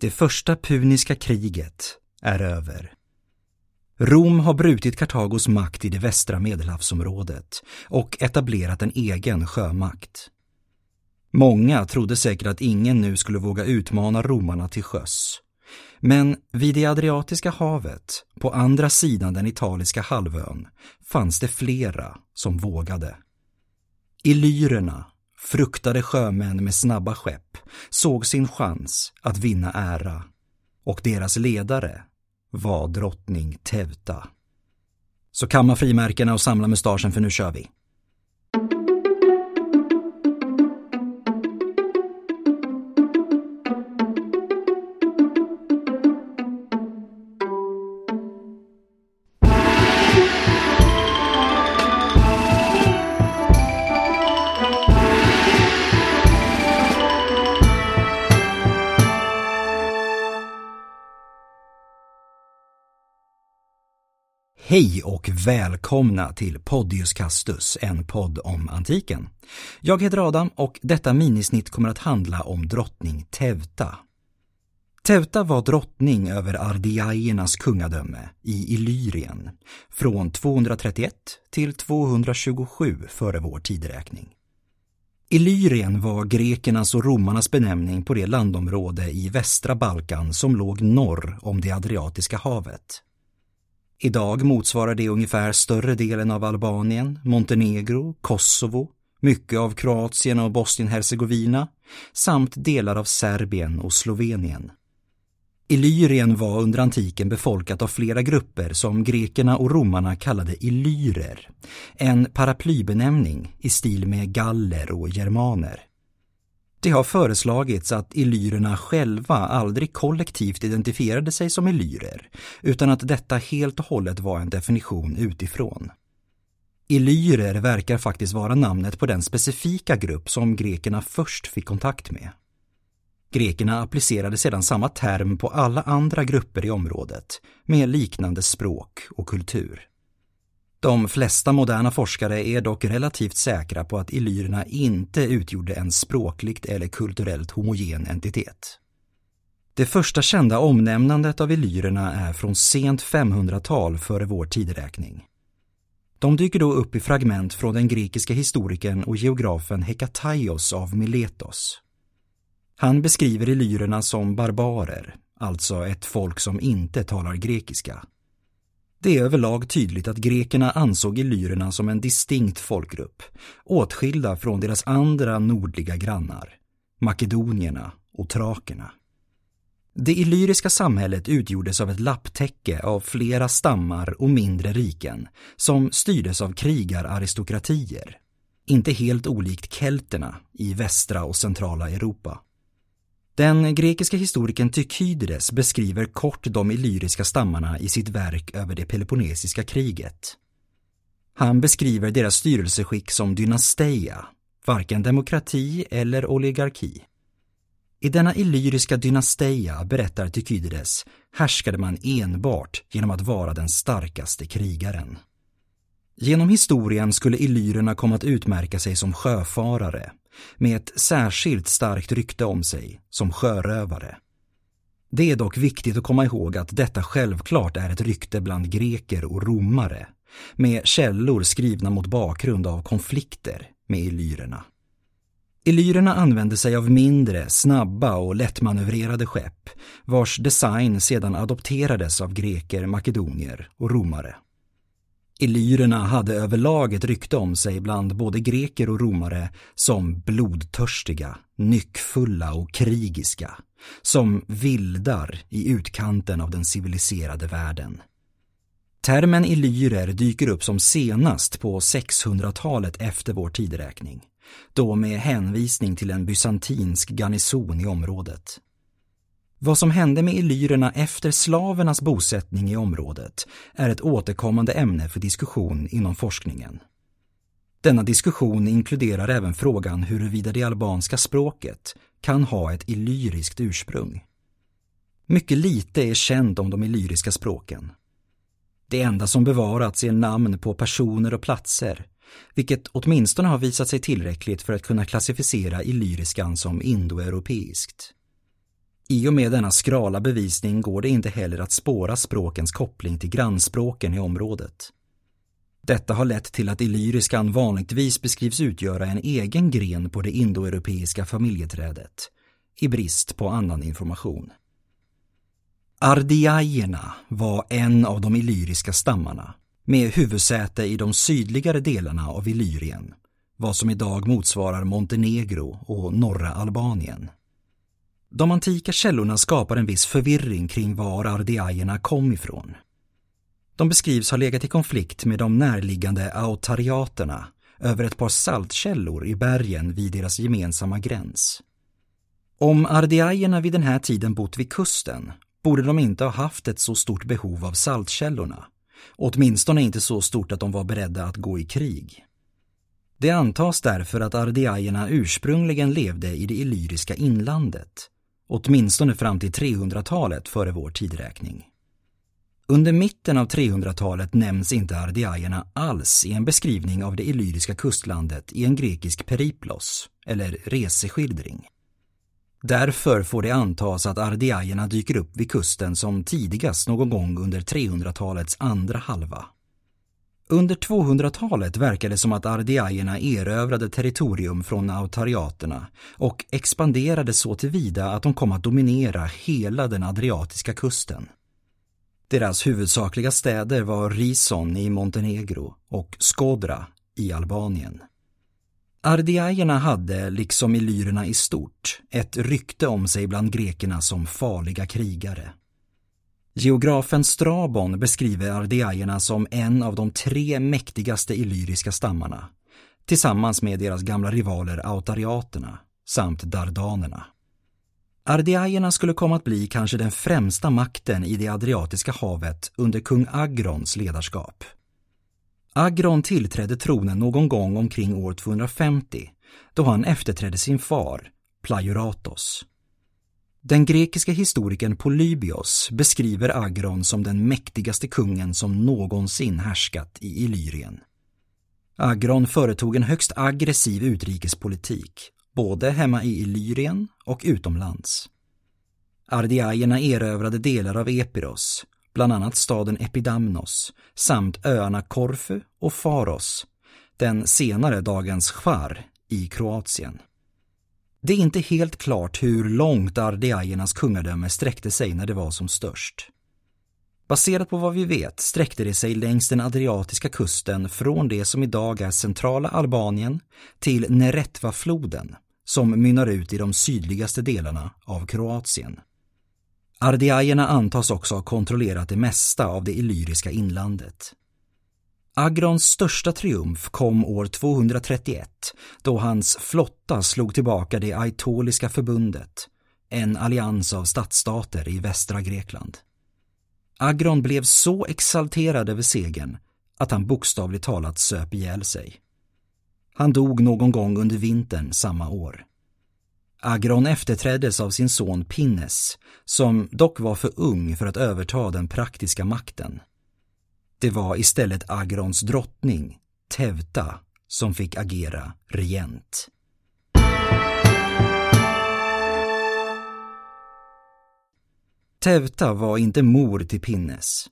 Det första puniska kriget är över. Rom har brutit Kartagos makt i det västra medelhavsområdet och etablerat en egen sjömakt. Många trodde säkert att ingen nu skulle våga utmana romarna till sjöss. Men vid det Adriatiska havet, på andra sidan den italiska halvön, fanns det flera som vågade. Illyrerna, fruktade sjömän med snabba skepp, såg sin chans att vinna ära och deras ledare var drottning Teuta. Så kamma frimärkena och samla mustaschen för nu kör vi. Hej och välkomna till Podius Castus, en podd om antiken. Jag heter Adam och detta minisnitt kommer att handla om drottning Teuta. Teuta var drottning över ardiaiernas kungadöme i Illyrien från 231 till 227 före vår tideräkning. Illyrien var grekernas och romarnas benämning på det landområde i västra Balkan som låg norr om det Adriatiska havet. Idag motsvarar det ungefär större delen av Albanien, Montenegro, Kosovo, mycket av Kroatien och Bosnien-Hercegovina samt delar av Serbien och Slovenien. Illyrien var under antiken befolkat av flera grupper som grekerna och romarna kallade illyrer, en paraplybenämning i stil med galler och germaner. Det har föreslagits att illyrerna själva aldrig kollektivt identifierade sig som illyrer, utan att detta helt och hållet var en definition utifrån. Illyrer verkar faktiskt vara namnet på den specifika grupp som grekerna först fick kontakt med. Grekerna applicerade sedan samma term på alla andra grupper i området med liknande språk och kultur. De flesta moderna forskare är dock relativt säkra på att illyrerna inte utgjorde en språkligt eller kulturellt homogen entitet. Det första kända omnämnandet av illyrerna är från sent 500-tal före vår tideräkning. De dyker då upp i fragment från den grekiska historikern och geografen Hekataios av Miletos. Han beskriver illyrerna som barbarer, alltså ett folk som inte talar grekiska. Det är överlag tydligt att grekerna ansåg illyrerna som en distinkt folkgrupp, åtskilda från deras andra nordliga grannar, makedonierna och trakerna. Det illyriska samhället utgjordes av ett lapptäcke av flera stammar och mindre riken som styrdes av krigararistokratier, inte helt olikt kelterna i västra och centrala Europa. Den grekiska historikern Tykydides beskriver kort de illyriska stammarna i sitt verk över det Peloponnesiska kriget. Han beskriver deras styrelseskick som dynasteia, varken demokrati eller oligarki. I denna illyriska dynasteia, berättar Tykydides, härskade man enbart genom att vara den starkaste krigaren. Genom historien skulle illyrerna komma att utmärka sig som sjöfarare, med ett särskilt starkt rykte om sig som sjörövare. Det är dock viktigt att komma ihåg att detta självklart är ett rykte bland greker och romare, med källor skrivna mot bakgrund av konflikter med illyrerna. Illyrerna använde sig av mindre, snabba och lättmanövrerade skepp, vars design sedan adopterades av greker, makedonier och romare. Illyrerna hade överlag ett rykte om sig bland både greker och romare som blodtörstiga, nyckfulla och krigiska, som vildar i utkanten av den civiliserade världen. Termen illyrer dyker upp som senast på 600-talet efter vår tideräkning, då med hänvisning till en bysantinsk garnison i området. Vad som hände med illyrerna efter slavernas bosättning i området är ett återkommande ämne för diskussion inom forskningen. Denna diskussion inkluderar även frågan huruvida det albanska språket kan ha ett illyriskt ursprung. Mycket lite är känt om de illyriska språken. Det enda som bevarats är namn på personer och platser, vilket åtminstone har visat sig tillräckligt för att kunna klassificera illyriskan som indoeuropeiskt. I och med denna skrala bevisning går det inte heller att spåra språkens koppling till grannspråken i området. Detta har lett till att illyriskan vanligtvis beskrivs utgöra en egen gren på det indoeuropeiska familjeträdet, i brist på annan information. Ardiajerna var en av de illyriska stammarna med huvudsäte i de sydligare delarna av Illyrien, vad som idag motsvarar Montenegro och norra Albanien. De antika källorna skapar en viss förvirring kring var ardeajerna kom ifrån. De beskrivs ha legat i konflikt med de närliggande autariaterna över ett par saltkällor i bergen vid deras gemensamma gräns. Om ardeajerna vid den här tiden bott vid kusten borde de inte ha haft ett så stort behov av saltkällorna, åtminstone inte så stort att de var beredda att gå i krig. Det antas därför att ardeajerna ursprungligen levde i det illyriska inlandet, åtminstone fram till 300-talet före vår tidräkning. Under mitten av 300-talet nämns inte ardiajerna alls i en beskrivning av det illyriska kustlandet i en grekisk periplos, eller reseskildring. Därför får det antas att ardiajerna dyker upp vid kusten som tidigast någon gång under 300-talets andra halva. Under 200-talet verkar det som att ardiajerna erövrade territorium från autariaterna och expanderade så tillvida att de kom att dominera hela den adriatiska kusten. Deras huvudsakliga städer var Rison i Montenegro och Skodra i Albanien. Ardiajerna hade, liksom illyrerna i stort, ett rykte om sig bland grekerna som farliga krigare. Geografen Strabon beskriver ardiajerna som en av de tre mäktigaste illyriska stammarna, tillsammans med deras gamla rivaler autariaterna samt dardanerna. Ardiajerna skulle komma att bli kanske den främsta makten i det Adriatiska havet under kung Agrons ledarskap. Agron tillträdde tronen någon gång omkring år 250 då han efterträdde sin far, Plajuratos. Den grekiska historikern Polybios beskriver Agron som den mäktigaste kungen som någonsin härskat i Illyrien. Agron företog en högst aggressiv utrikespolitik, både hemma i Illyrien och utomlands. Ardiajerna erövrade delar av Epiros, bland annat staden Epidamnos, samt öarna Korfu och Faros, den senare dagens Chvar i Kroatien. Det är inte helt klart hur långt ardeajernas kungadöme sträckte sig när det var som störst. Baserat på vad vi vet sträckte det sig längs den adriatiska kusten från det som idag är centrala Albanien till Neretvafloden som mynnar ut i de sydligaste delarna av Kroatien. Ardeajerna antas också ha kontrollerat det mesta av det illyriska inlandet. Agrons största triumf kom år 231 då hans flotta slog tillbaka det Aitoliska förbundet, en allians av stadsstater i västra Grekland. Agron blev så exalterad över segern att han bokstavligt talat söp ihjäl sig. Han dog någon gång under vintern samma år. Agron efterträddes av sin son Pinnes, som dock var för ung för att överta den praktiska makten. Det var istället Agrons drottning, Tevta, som fick agera regent. Tevta var inte mor till Pinnes.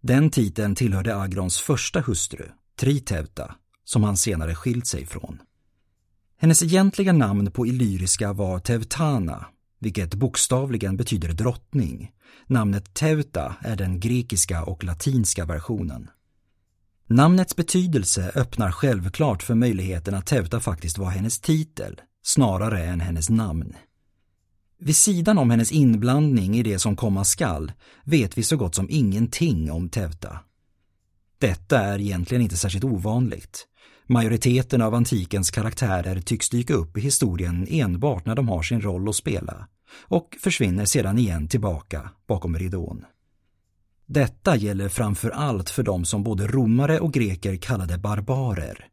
Den titeln tillhörde Agrons första hustru, Tritevta, som han senare skilt sig från. Hennes egentliga namn på illyriska var Tevtana, vilket bokstavligen betyder drottning. Namnet Teuta är den grekiska och latinska versionen. Namnets betydelse öppnar självklart för möjligheten att Teuta faktiskt var hennes titel, snarare än hennes namn. Vid sidan om hennes inblandning i det som komma skall vet vi så gott som ingenting om Teuta. Detta är egentligen inte särskilt ovanligt. Majoriteten av antikens karaktärer tycks dyka upp i historien enbart när de har sin roll att spela och försvinner sedan igen tillbaka bakom ridån. Detta gäller framför allt för de som både romare och greker kallade barbarer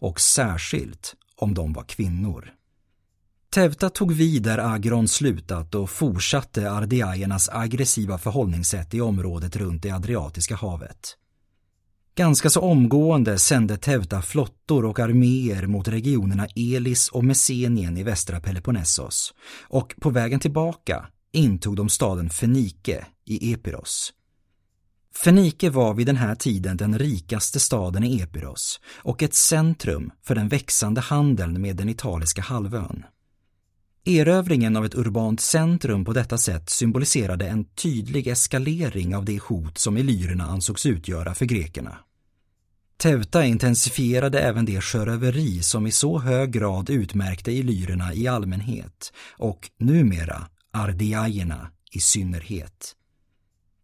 och särskilt om de var kvinnor. Tevta tog vid där Agron slutat och fortsatte ardiajernas aggressiva förhållningssätt i området runt det Adriatiska havet. Ganska så omgående sände Teuta flottor och arméer mot regionerna Elis och Messenien i västra Peloponnesos och på vägen tillbaka intog de staden Fenike i Epiros. Fenike var vid den här tiden den rikaste staden i Epiros och ett centrum för den växande handeln med den italiska halvön. Erövringen av ett urbant centrum på detta sätt symboliserade en tydlig eskalering av det hot som illyrerna ansågs utgöra för grekerna. Teuta intensifierade även det sjöröveri som i så hög grad utmärkte illyrerna i allmänhet och numera ardiajerna i synnerhet.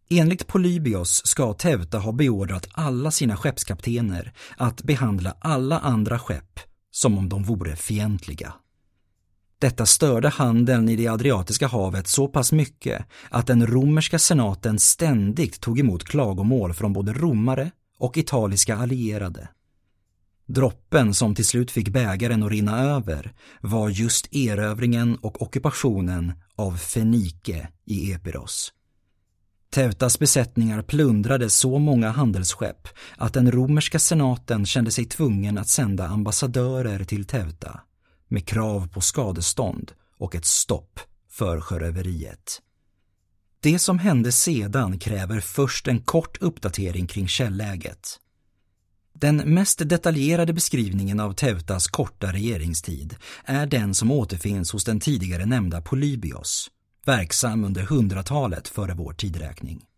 Enligt Polybios ska Teuta ha beordrat alla sina skeppskaptener att behandla alla andra skepp som om de vore fientliga. Detta störde handeln i det Adriatiska havet så pass mycket att den romerska senaten ständigt tog emot klagomål från både romare och italiska allierade. Droppen som till slut fick bägaren att rinna över var just erövringen och ockupationen av Fenike i Epiros. Teutas besättningar plundrade så många handelsskepp att den romerska senaten kände sig tvungen att sända ambassadörer till Teuta med krav på skadestånd och ett stopp för sjöröveriet. Det som hände sedan kräver först en kort uppdatering kring källäget. Den mest detaljerade beskrivningen av Teutas korta regeringstid är den som återfinns hos den tidigare nämnda Polybios, verksam under hundratalet före vår tidräkning.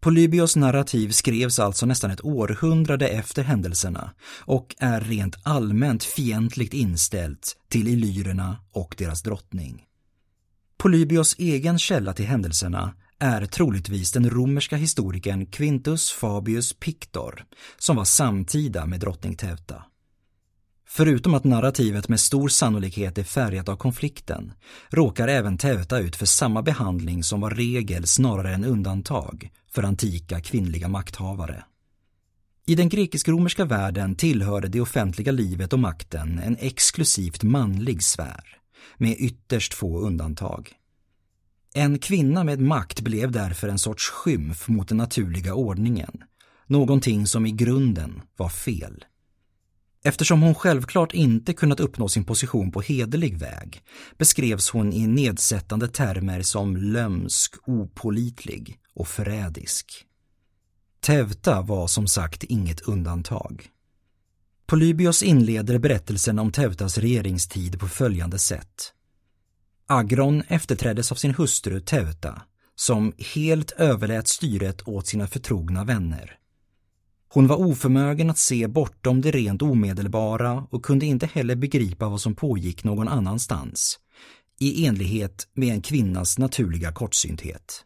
Polybios narrativ skrevs alltså nästan ett århundrade efter händelserna och är rent allmänt fientligt inställt till illyrerna och deras drottning. Polybios egen källa till händelserna är troligtvis den romerska historikern Quintus Fabius Pictor som var samtida med drottning Teuta. Förutom att narrativet med stor sannolikhet är färgat av konflikten råkar även Teuta ut för samma behandling som var regel snarare än undantag för antika kvinnliga makthavare. I den grekisk-romerska världen tillhörde det offentliga livet och makten en exklusivt manlig sfär, med ytterst få undantag. En kvinna med makt blev därför en sorts skymf mot den naturliga ordningen, någonting som i grunden var fel. Eftersom hon självklart inte kunnat uppnå sin position på hederlig väg beskrevs hon i nedsättande termer som lömsk, opolitlig och förrädisk. Teuta var som sagt inget undantag. Polybios inleder berättelsen om Teutas regeringstid på följande sätt. Agron efterträddes av sin hustru Teuta som helt överlät styret åt sina förtrogna vänner. Hon var oförmögen att se bortom det rent omedelbara och kunde inte heller begripa vad som pågick någon annanstans, i enlighet med en kvinnas naturliga kortsynthet.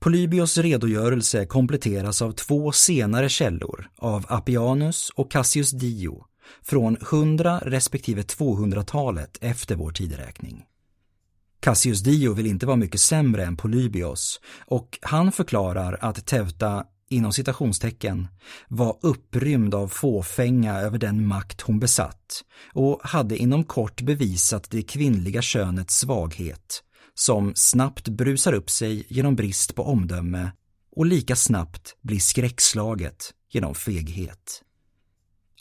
Polybios redogörelse kompletteras av två senare källor av Appianus och Cassius Dio från 100 respektive 200-talet efter vår tideräkning. Cassius Dio vill inte vara mycket sämre än Polybios och han förklarar att Teuta inom citationstecken, var upprymd av fåfänga över den makt hon besatt och hade inom kort bevisat det kvinnliga könets svaghet som snabbt brusar upp sig genom brist på omdöme och lika snabbt blir skräckslaget genom feghet.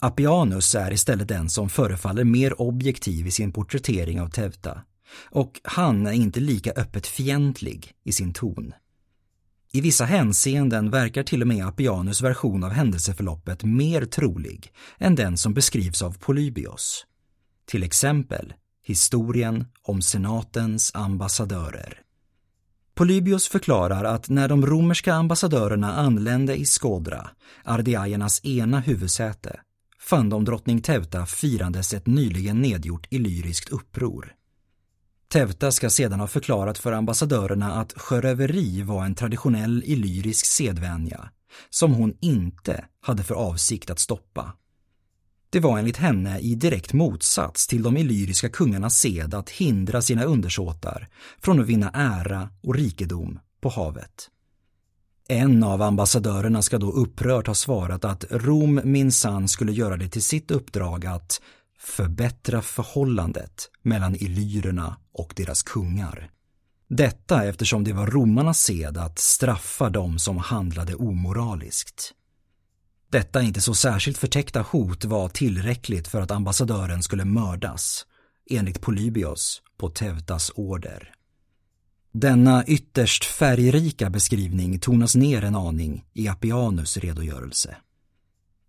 Appianus är istället den som förefaller mer objektiv i sin porträttering av Tevta och han är inte lika öppet fientlig i sin ton. I vissa hänseenden verkar till och med Appianus version av händelseförloppet mer trolig än den som beskrivs av Polybios. Till exempel historien om senatens ambassadörer. Polybios förklarar att när de romerska ambassadörerna anlände i Skodra, ardiajernas ena huvudsäte, fann de drottning Teuta firandes ett nyligen nedgjort illyriskt uppror. Tevta ska sedan ha förklarat för ambassadörerna att sjöröveri var en traditionell illyrisk sedvänja som hon inte hade för avsikt att stoppa. Det var enligt henne i direkt motsats till de illyriska kungarnas sed att hindra sina undersåtar från att vinna ära och rikedom på havet. En av ambassadörerna ska då upprört ha svarat att Rom minsann skulle göra det till sitt uppdrag att förbättra förhållandet mellan illyrerna och deras kungar. Detta eftersom det var romarnas sed att straffa dem som handlade omoraliskt. Detta inte så särskilt förtäckta hot var tillräckligt för att ambassadören skulle mördas, enligt Polybios på Teutas order. Denna ytterst färgrika beskrivning tonas ner en aning i Appianus redogörelse.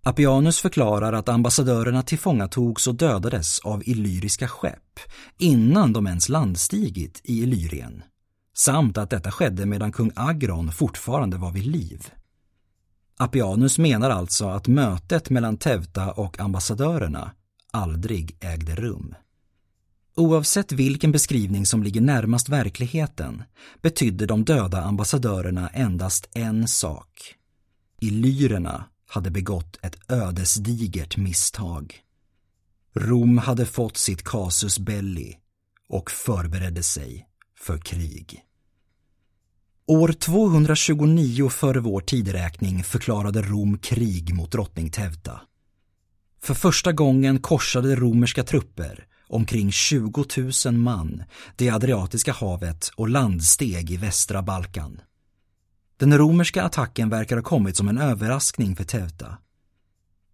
Appianus förklarar att ambassadörerna tillfångatogs och dödades av illyriska skepp innan de ens landstigit i Illyrien, samt att detta skedde medan kung Agron fortfarande var vid liv. Appianus menar alltså att mötet mellan Tevta och ambassadörerna aldrig ägde rum. Oavsett vilken beskrivning som ligger närmast verkligheten betydde de döda ambassadörerna endast en sak. Illyrerna hade begått ett ödesdigert misstag. Rom hade fått sitt casus belli och förberedde sig för krig. År 229 före vår tideräkning förklarade Rom krig mot drottning Tevta. För första gången korsade romerska trupper, omkring 20 000 man, det Adriatiska havet och landsteg i västra Balkan. Den romerska attacken verkar ha kommit som en överraskning för Teuta.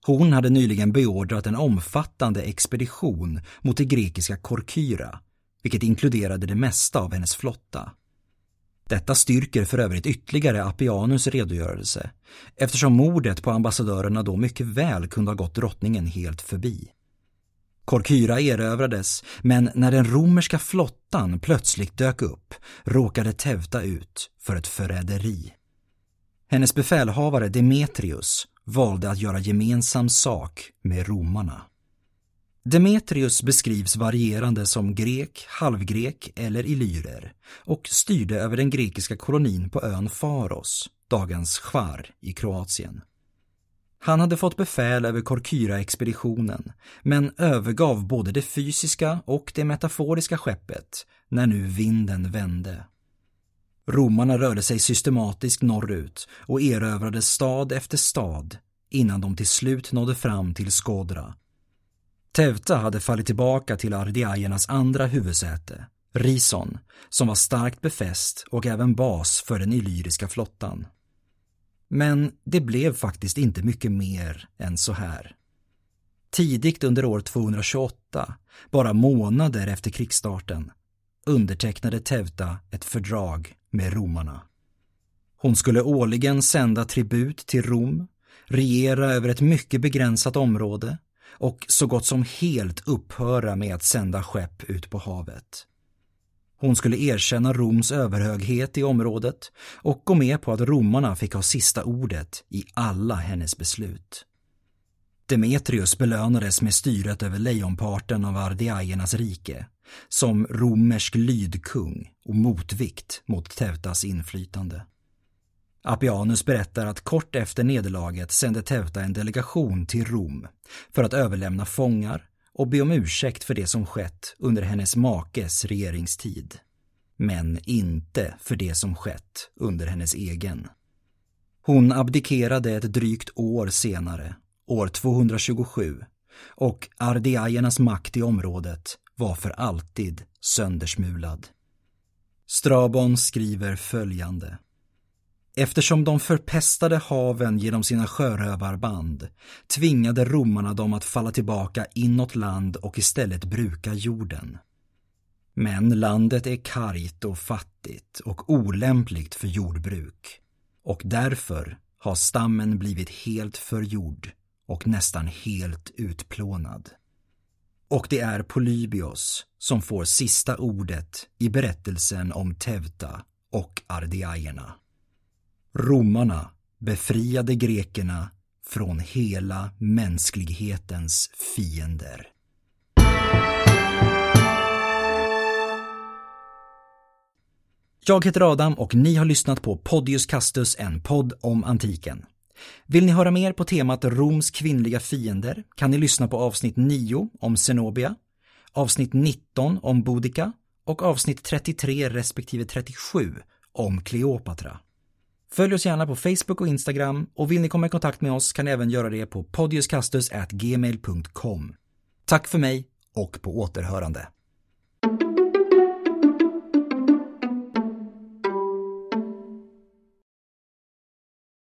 Hon hade nyligen beordrat en omfattande expedition mot det grekiska Korkyra, vilket inkluderade det mesta av hennes flotta. Detta styrker för övrigt ytterligare Appianus redogörelse eftersom mordet på ambassadörerna då mycket väl kunde ha gått drottningen helt förbi. Korkyra erövrades, men när den romerska flottan plötsligt dök upp råkade Tevta ut för ett förräderi. Hennes befälhavare Demetrius valde att göra gemensam sak med romarna. Demetrius beskrivs varierande som grek, halvgrek eller illyrer och styrde över den grekiska kolonin på ön Faros, dagens Chvar i Kroatien. Han hade fått befäl över Korkyra-expeditionen men övergav både det fysiska och det metaforiska skeppet när nu vinden vände. Romarna rörde sig systematiskt norrut och erövrade stad efter stad innan de till slut nådde fram till Skodra. Tevta hade fallit tillbaka till ardiajernas andra huvudsäte, Rison, som var starkt befäst och även bas för den illyriska flottan. Men det blev faktiskt inte mycket mer än så här. Tidigt under år 228, bara månader efter krigsstarten, undertecknade Tevta ett fördrag med romarna. Hon skulle årligen sända tribut till Rom, regera över ett mycket begränsat område och så gott som helt upphöra med att sända skepp ut på havet. Hon skulle erkänna Roms överhöghet i området och gå med på att romarna fick ha sista ordet i alla hennes beslut. Demetrius belönades med styret över lejonparten av ardiajernas rike som romersk lydkung och motvikt mot Teutas inflytande. Appianus berättar att kort efter nederlaget sände Teuta en delegation till Rom för att överlämna fångar och be om ursäkt för det som skett under hennes makes regeringstid. Men inte för det som skett under hennes egen. Hon abdikerade ett drygt år senare, år 227, och ardiajernas makt i området var för alltid söndersmulad. Strabon skriver följande. Eftersom de förpestade haven genom sina sjörövarband tvingade romarna dem att falla tillbaka inåt land och istället bruka jorden. Men landet är kargt och fattigt och olämpligt för jordbruk och därför har stammen blivit helt förgjord och nästan helt utplånad. Och det är Polybios som får sista ordet i berättelsen om Tevta och ardiajerna. Romarna befriade grekerna från hela mänsklighetens fiender. Jag heter Adam och ni har lyssnat på Podius Castus, en podd om antiken. Vill ni höra mer på temat Roms kvinnliga fiender kan ni lyssna på avsnitt 9 om Zenobia, avsnitt 19 om Boudica och avsnitt 33 respektive 37 om Kleopatra. Följ oss gärna på Facebook och Instagram och vill ni komma i kontakt med oss kan ni även göra det på podiuscastus.gmail.com. Tack för mig och på återhörande.